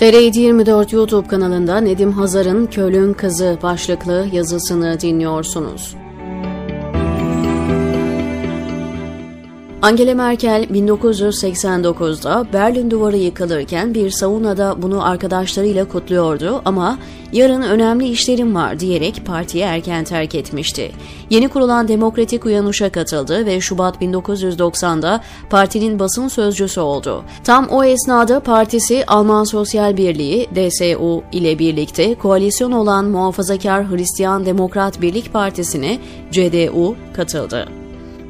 TR 24 YouTube kanalında Nedim Hazar'ın Kölün Kızı başlıklı yazısını dinliyorsunuz. Angela Merkel 1989'da Berlin Duvarı yıkılırken bir saunada bunu arkadaşlarıyla kutluyordu ama yarın önemli işlerim var diyerek partiyi erken terk etmişti. Yeni kurulan Demokratik Uyanış'a katıldı ve Şubat 1990'da partinin basın sözcüsü oldu. Tam o esnada partisi Alman Sosyal Birliği DSU ile birlikte koalisyon olan Muhafazakar Hristiyan Demokrat Birlik Partisi'ne CDU katıldı.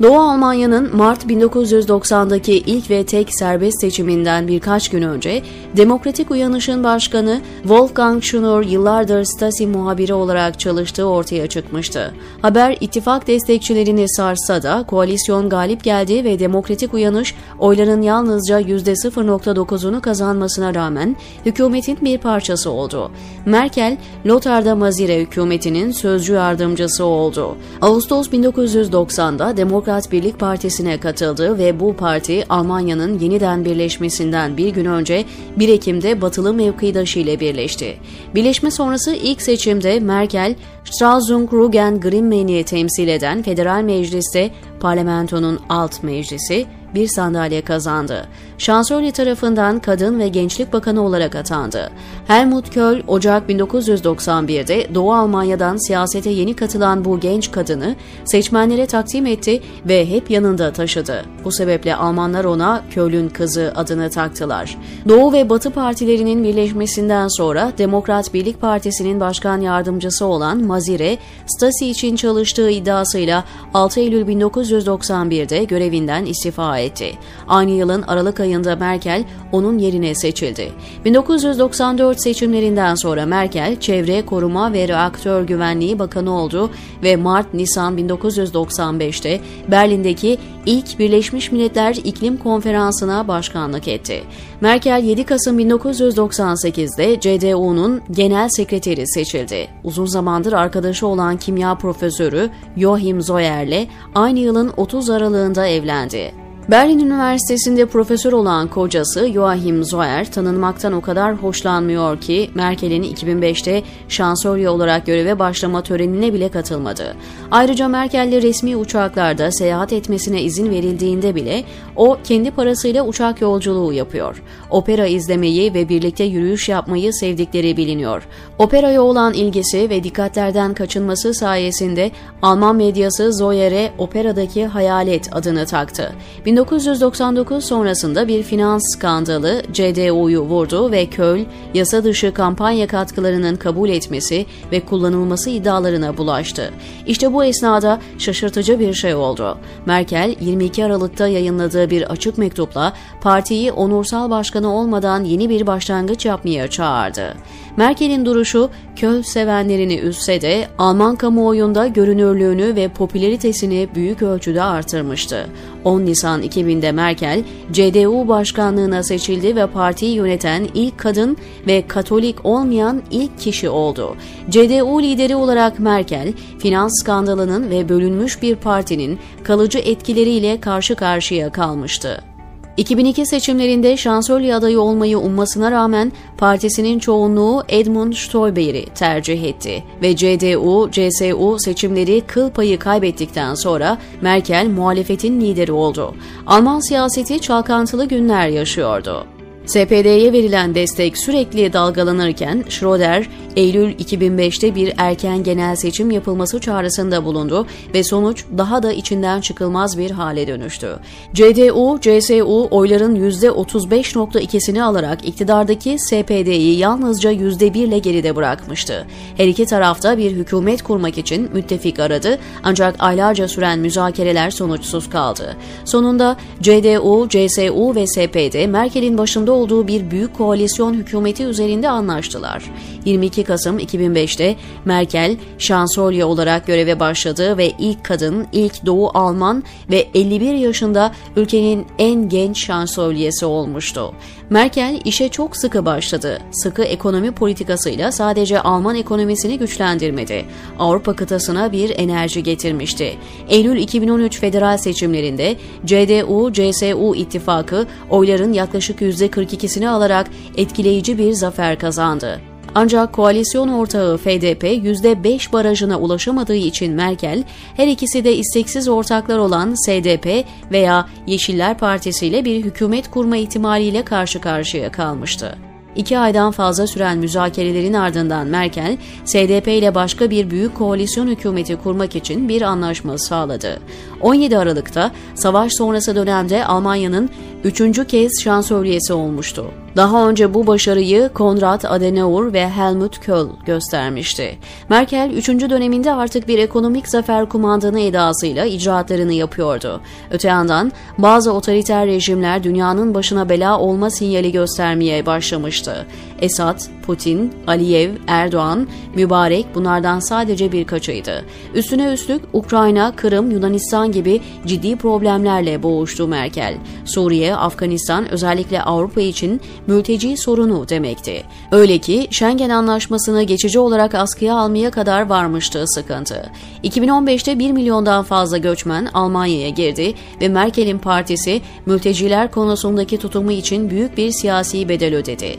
Doğu Almanya'nın Mart 1990'daki ilk ve tek serbest seçiminden birkaç gün önce Demokratik Uyanış'ın başkanı Wolfgang Schunor yıllardır Stasi muhabiri olarak çalıştığı ortaya çıkmıştı. Haber ittifak destekçilerini sarsa da koalisyon galip geldi ve Demokratik Uyanış oyların yalnızca %0.9'unu kazanmasına rağmen hükümetin bir parçası oldu. Merkel, Lothar Mazire hükümetinin sözcü yardımcısı oldu. Ağustos 1990'da Demokratik Demokrat Birlik Partisi'ne katıldı ve bu parti Almanya'nın yeniden birleşmesinden bir gün önce 1 Ekim'de batılı mevkidaşı ile birleşti. Birleşme sonrası ilk seçimde Merkel, Stralsund-Rügen-Grimmen'i temsil eden Federal Meclis'te parlamentonun alt meclisi, bir sandalye kazandı. Şansölye tarafından Kadın ve Gençlik Bakanı olarak atandı. Helmut Kohl, Ocak 1991'de Doğu Almanya'dan siyasete yeni katılan bu genç kadını seçmenlere takdim etti ve hep yanında taşıdı. Bu sebeple Almanlar ona Kohl'ün kızı adını taktılar. Doğu ve Batı partilerinin birleşmesinden sonra Demokrat Birlik Partisi'nin başkan yardımcısı olan Mazire, Stasi için çalıştığı iddiasıyla 6 Eylül 1991'de görevinden istifa etti. Aynı yılın Aralık ayında Merkel onun yerine seçildi. 1994 seçimlerinden sonra Merkel Çevre, Koruma ve Reaktör Güvenliği Bakanı oldu ve Mart-Nisan 1995'te Berlin'deki ilk Birleşmiş Milletler İklim Konferansı'na başkanlık etti. Merkel 7 Kasım 1998'de CDU'nun genel sekreteri seçildi. Uzun zamandır arkadaşı olan kimya profesörü Joachim Zoyer'le aynı yılın 30 Aralığında evlendi. Berlin Üniversitesi'nde profesör olan kocası Joachim Zoer tanınmaktan o kadar hoşlanmıyor ki Merkel'in 2005'te şansölye olarak göreve başlama törenine bile katılmadı. Ayrıca Merkel'le resmi uçaklarda seyahat etmesine izin verildiğinde bile o kendi parasıyla uçak yolculuğu yapıyor. Opera izlemeyi ve birlikte yürüyüş yapmayı sevdikleri biliniyor. Operaya olan ilgisi ve dikkatlerden kaçınması sayesinde Alman medyası Zoyer'e operadaki hayalet adını taktı. 1999 sonrasında bir finans skandalı CDU'yu vurdu ve Köl, yasa dışı kampanya katkılarının kabul etmesi ve kullanılması iddialarına bulaştı. İşte bu esnada şaşırtıcı bir şey oldu. Merkel, 22 Aralık'ta yayınladığı bir açık mektupla partiyi onursal başkanı olmadan yeni bir başlangıç yapmaya çağırdı. Merkel'in duruşu Köl sevenlerini üzse de Alman kamuoyunda görünürlüğünü ve popülaritesini büyük ölçüde artırmıştı. 10 Nisan 2000'de Merkel, CDU başkanlığına seçildi ve partiyi yöneten ilk kadın ve Katolik olmayan ilk kişi oldu. CDU lideri olarak Merkel, finans skandalının ve bölünmüş bir partinin kalıcı etkileriyle karşı karşıya kalmıştı. 2002 seçimlerinde şansölye adayı olmayı ummasına rağmen partisinin çoğunluğu Edmund Stoiber'i tercih etti ve CDU, CSU seçimleri kıl payı kaybettikten sonra Merkel muhalefetin lideri oldu. Alman siyaseti çalkantılı günler yaşıyordu. SPD'ye verilen destek sürekli dalgalanırken Schroeder, Eylül 2005'te bir erken genel seçim yapılması çağrısında bulundu ve sonuç daha da içinden çıkılmaz bir hale dönüştü. CDU, CSU oyların %35.2'sini alarak iktidardaki SPD'yi yalnızca %1 ile geride bırakmıştı. Her iki tarafta bir hükümet kurmak için müttefik aradı ancak aylarca süren müzakereler sonuçsuz kaldı. Sonunda CDU, CSU ve SPD Merkel'in başında olduğu bir büyük koalisyon hükümeti üzerinde anlaştılar. 22 12 Kasım 2005'te Merkel şansölye olarak göreve başladı ve ilk kadın, ilk Doğu Alman ve 51 yaşında ülkenin en genç şansölyesi olmuştu. Merkel işe çok sıkı başladı. Sıkı ekonomi politikasıyla sadece Alman ekonomisini güçlendirmedi. Avrupa kıtasına bir enerji getirmişti. Eylül 2013 federal seçimlerinde CDU-CSU ittifakı oyların yaklaşık %42'sini alarak etkileyici bir zafer kazandı. Ancak koalisyon ortağı FDP %5 barajına ulaşamadığı için Merkel, her ikisi de isteksiz ortaklar olan SDP veya Yeşiller Partisi ile bir hükümet kurma ihtimaliyle karşı karşıya kalmıştı. İki aydan fazla süren müzakerelerin ardından Merkel, SDP ile başka bir büyük koalisyon hükümeti kurmak için bir anlaşma sağladı. 17 Aralık'ta savaş sonrası dönemde Almanya'nın üçüncü kez şansölyesi olmuştu. Daha önce bu başarıyı Konrad Adenauer ve Helmut Kohl göstermişti. Merkel 3. döneminde artık bir ekonomik zafer kumandanı edasıyla icraatlarını yapıyordu. Öte yandan bazı otoriter rejimler dünyanın başına bela olma sinyali göstermeye başlamıştı. Esad, Putin, Aliyev, Erdoğan, Mübarek bunlardan sadece birkaçıydı. Üstüne üstlük Ukrayna, Kırım, Yunanistan gibi ciddi problemlerle boğuştu Merkel. Suriye, Afganistan özellikle Avrupa için mülteci sorunu demekti. Öyle ki Schengen Anlaşması'nı geçici olarak askıya almaya kadar varmıştı sıkıntı. 2015'te 1 milyondan fazla göçmen Almanya'ya girdi ve Merkel'in partisi mülteciler konusundaki tutumu için büyük bir siyasi bedel ödedi.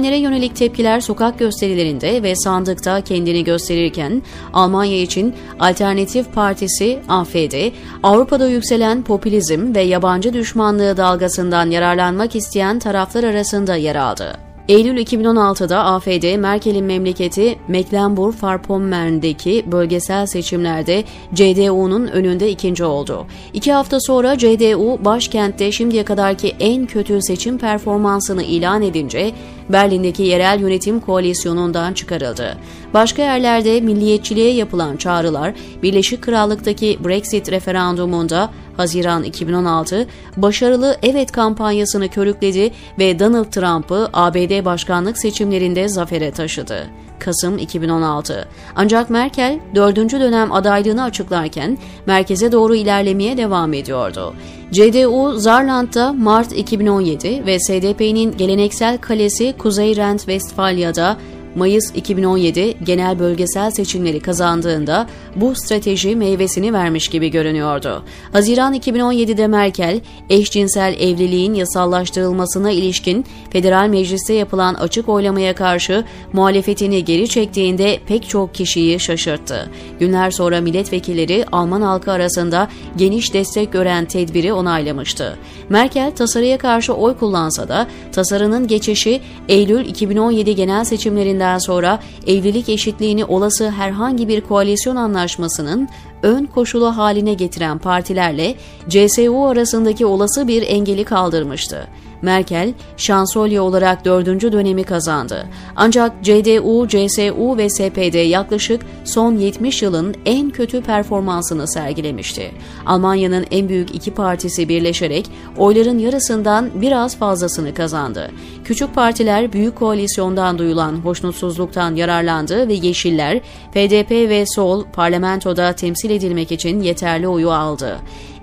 Göçmenlere yönelik tepkiler sokak gösterilerinde ve sandıkta kendini gösterirken Almanya için Alternatif Partisi AFD, Avrupa'da yükselen popülizm ve yabancı düşmanlığı dalgasından yararlanmak isteyen taraflar arasında yer aldı. Eylül 2016'da AFD, Merkel'in memleketi Mecklenburg-Vorpommern'deki bölgesel seçimlerde CDU'nun önünde ikinci oldu. İki hafta sonra CDU başkentte şimdiye kadarki en kötü seçim performansını ilan edince Berlin'deki yerel yönetim koalisyonundan çıkarıldı. Başka yerlerde milliyetçiliğe yapılan çağrılar Birleşik Krallık'taki Brexit referandumunda Haziran 2016 başarılı evet kampanyasını körükledi ve Donald Trump'ı ABD başkanlık seçimlerinde zafere taşıdı. Kasım 2016. Ancak Merkel dördüncü dönem adaylığını açıklarken merkeze doğru ilerlemeye devam ediyordu. CDU Zarland'da Mart 2017 ve SDP'nin geleneksel kalesi Kuzey Rent-Westfalya'da Mayıs 2017 genel bölgesel seçimleri kazandığında bu strateji meyvesini vermiş gibi görünüyordu. Haziran 2017'de Merkel, eşcinsel evliliğin yasallaştırılmasına ilişkin federal mecliste yapılan açık oylamaya karşı muhalefetini geri çektiğinde pek çok kişiyi şaşırttı. Günler sonra milletvekilleri Alman halkı arasında geniş destek gören tedbiri onaylamıştı. Merkel tasarıya karşı oy kullansa da tasarının geçişi Eylül 2017 genel seçimlerinde seçimlerinden sonra evlilik eşitliğini olası herhangi bir koalisyon anlaşmasının ön koşulu haline getiren partilerle CSU arasındaki olası bir engeli kaldırmıştı. Merkel, şansölye olarak dördüncü dönemi kazandı. Ancak CDU, CSU ve SPD yaklaşık son 70 yılın en kötü performansını sergilemişti. Almanya'nın en büyük iki partisi birleşerek oyların yarısından biraz fazlasını kazandı. Küçük partiler büyük koalisyondan duyulan hoşnutsuzluktan yararlandı ve Yeşiller, FDP ve Sol parlamentoda temsil edilmek için yeterli oyu aldı.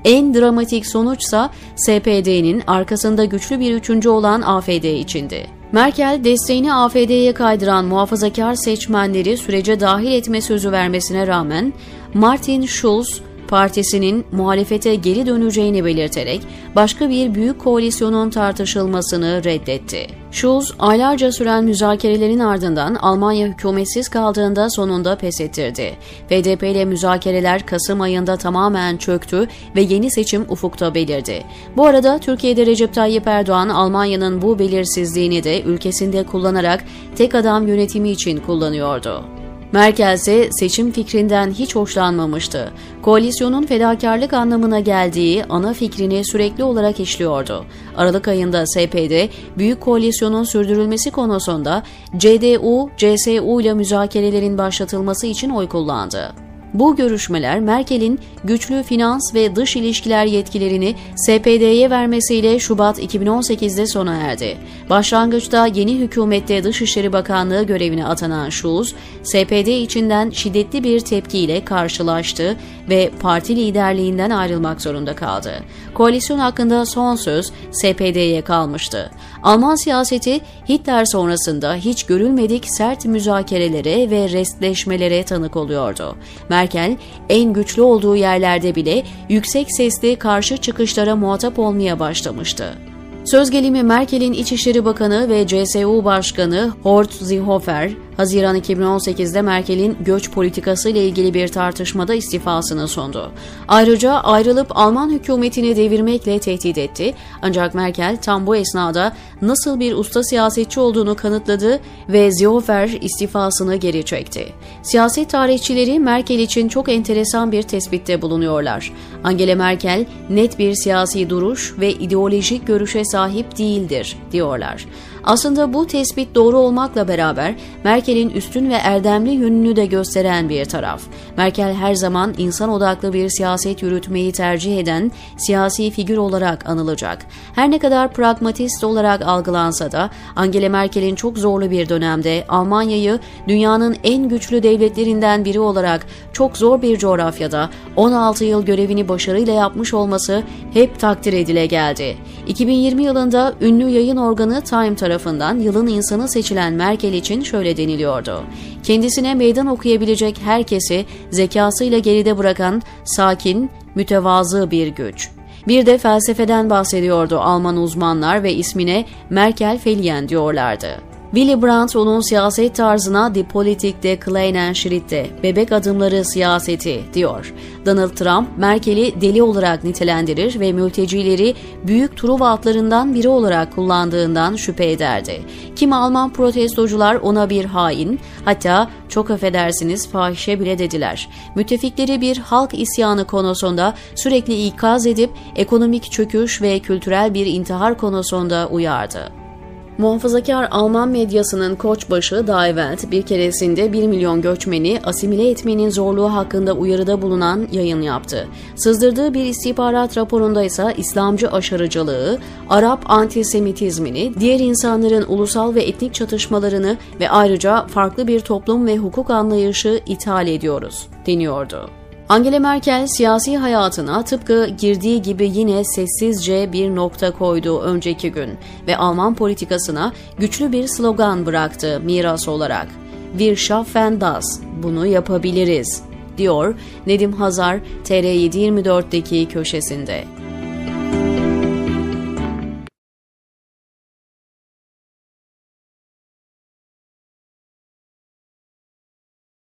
En dramatik sonuçsa SPD'nin arkasında güçlü bir üçüncü olan AFD içindi. Merkel desteğini AFD'ye kaydıran muhafazakar seçmenleri sürece dahil etme sözü vermesine rağmen Martin Schulz partisinin muhalefete geri döneceğini belirterek başka bir büyük koalisyonun tartışılmasını reddetti. Schulz, aylarca süren müzakerelerin ardından Almanya hükümetsiz kaldığında sonunda pes ettirdi. FDP ile müzakereler Kasım ayında tamamen çöktü ve yeni seçim ufukta belirdi. Bu arada Türkiye'de Recep Tayyip Erdoğan, Almanya'nın bu belirsizliğini de ülkesinde kullanarak tek adam yönetimi için kullanıyordu. Merkel ise seçim fikrinden hiç hoşlanmamıştı. Koalisyonun fedakarlık anlamına geldiği ana fikrini sürekli olarak işliyordu. Aralık ayında SPD, Büyük Koalisyonun sürdürülmesi konusunda CDU, CSU ile müzakerelerin başlatılması için oy kullandı. Bu görüşmeler Merkel'in güçlü finans ve dış ilişkiler yetkilerini SPD'ye vermesiyle Şubat 2018'de sona erdi. Başlangıçta yeni hükümette Dışişleri Bakanlığı görevine atanan Schulz, SPD içinden şiddetli bir tepkiyle karşılaştı ve parti liderliğinden ayrılmak zorunda kaldı. Koalisyon hakkında son söz SPD'ye kalmıştı. Alman siyaseti Hitler sonrasında hiç görülmedik sert müzakerelere ve restleşmelere tanık oluyordu. Merkel en güçlü olduğu yerlerde bile yüksek sesli karşı çıkışlara muhatap olmaya başlamıştı. Söz gelimi Merkel'in İçişleri Bakanı ve CSU Başkanı Horst Seehofer, Haziran 2018'de Merkel'in göç politikası ile ilgili bir tartışmada istifasını sundu. Ayrıca ayrılıp Alman hükümetini devirmekle tehdit etti. Ancak Merkel tam bu esnada nasıl bir usta siyasetçi olduğunu kanıtladı ve Seehofer istifasını geri çekti. Siyaset tarihçileri Merkel için çok enteresan bir tespitte bulunuyorlar. Angela Merkel net bir siyasi duruş ve ideolojik görüşe sahip değildir diyorlar. Aslında bu tespit doğru olmakla beraber Merkel'in üstün ve erdemli yönünü de gösteren bir taraf. Merkel her zaman insan odaklı bir siyaset yürütmeyi tercih eden siyasi figür olarak anılacak. Her ne kadar pragmatist olarak algılansa da Angela Merkel'in çok zorlu bir dönemde Almanya'yı dünyanın en güçlü devletlerinden biri olarak çok zor bir coğrafyada 16 yıl görevini başarıyla yapmış olması hep takdir edile geldi. 2020 yılında ünlü yayın organı Time tarafından yılın insanı seçilen Merkel için şöyle deniliyordu. Kendisine meydan okuyabilecek herkesi zekasıyla geride bırakan sakin, mütevazı bir güç. Bir de felsefeden bahsediyordu Alman uzmanlar ve ismine Merkel Felien diyorlardı. Willy Brandt onun siyaset tarzına Die Politik de Schritte, bebek adımları siyaseti diyor. Donald Trump, Merkel'i deli olarak nitelendirir ve mültecileri büyük Truva atlarından biri olarak kullandığından şüphe ederdi. Kim Alman protestocular ona bir hain, hatta çok affedersiniz fahişe bile dediler. Müttefikleri bir halk isyanı konusunda sürekli ikaz edip ekonomik çöküş ve kültürel bir intihar konusunda uyardı. Muhafazakar Alman medyasının koçbaşı Die Welt bir keresinde 1 milyon göçmeni asimile etmenin zorluğu hakkında uyarıda bulunan yayın yaptı. Sızdırdığı bir istihbarat raporunda ise İslamcı aşırıcılığı, Arap antisemitizmini, diğer insanların ulusal ve etnik çatışmalarını ve ayrıca farklı bir toplum ve hukuk anlayışı ithal ediyoruz deniyordu. Angela Merkel siyasi hayatına tıpkı girdiği gibi yine sessizce bir nokta koydu önceki gün ve Alman politikasına güçlü bir slogan bıraktı miras olarak. Wir schaffen das, bunu yapabiliriz, diyor Nedim Hazar TR724'deki köşesinde.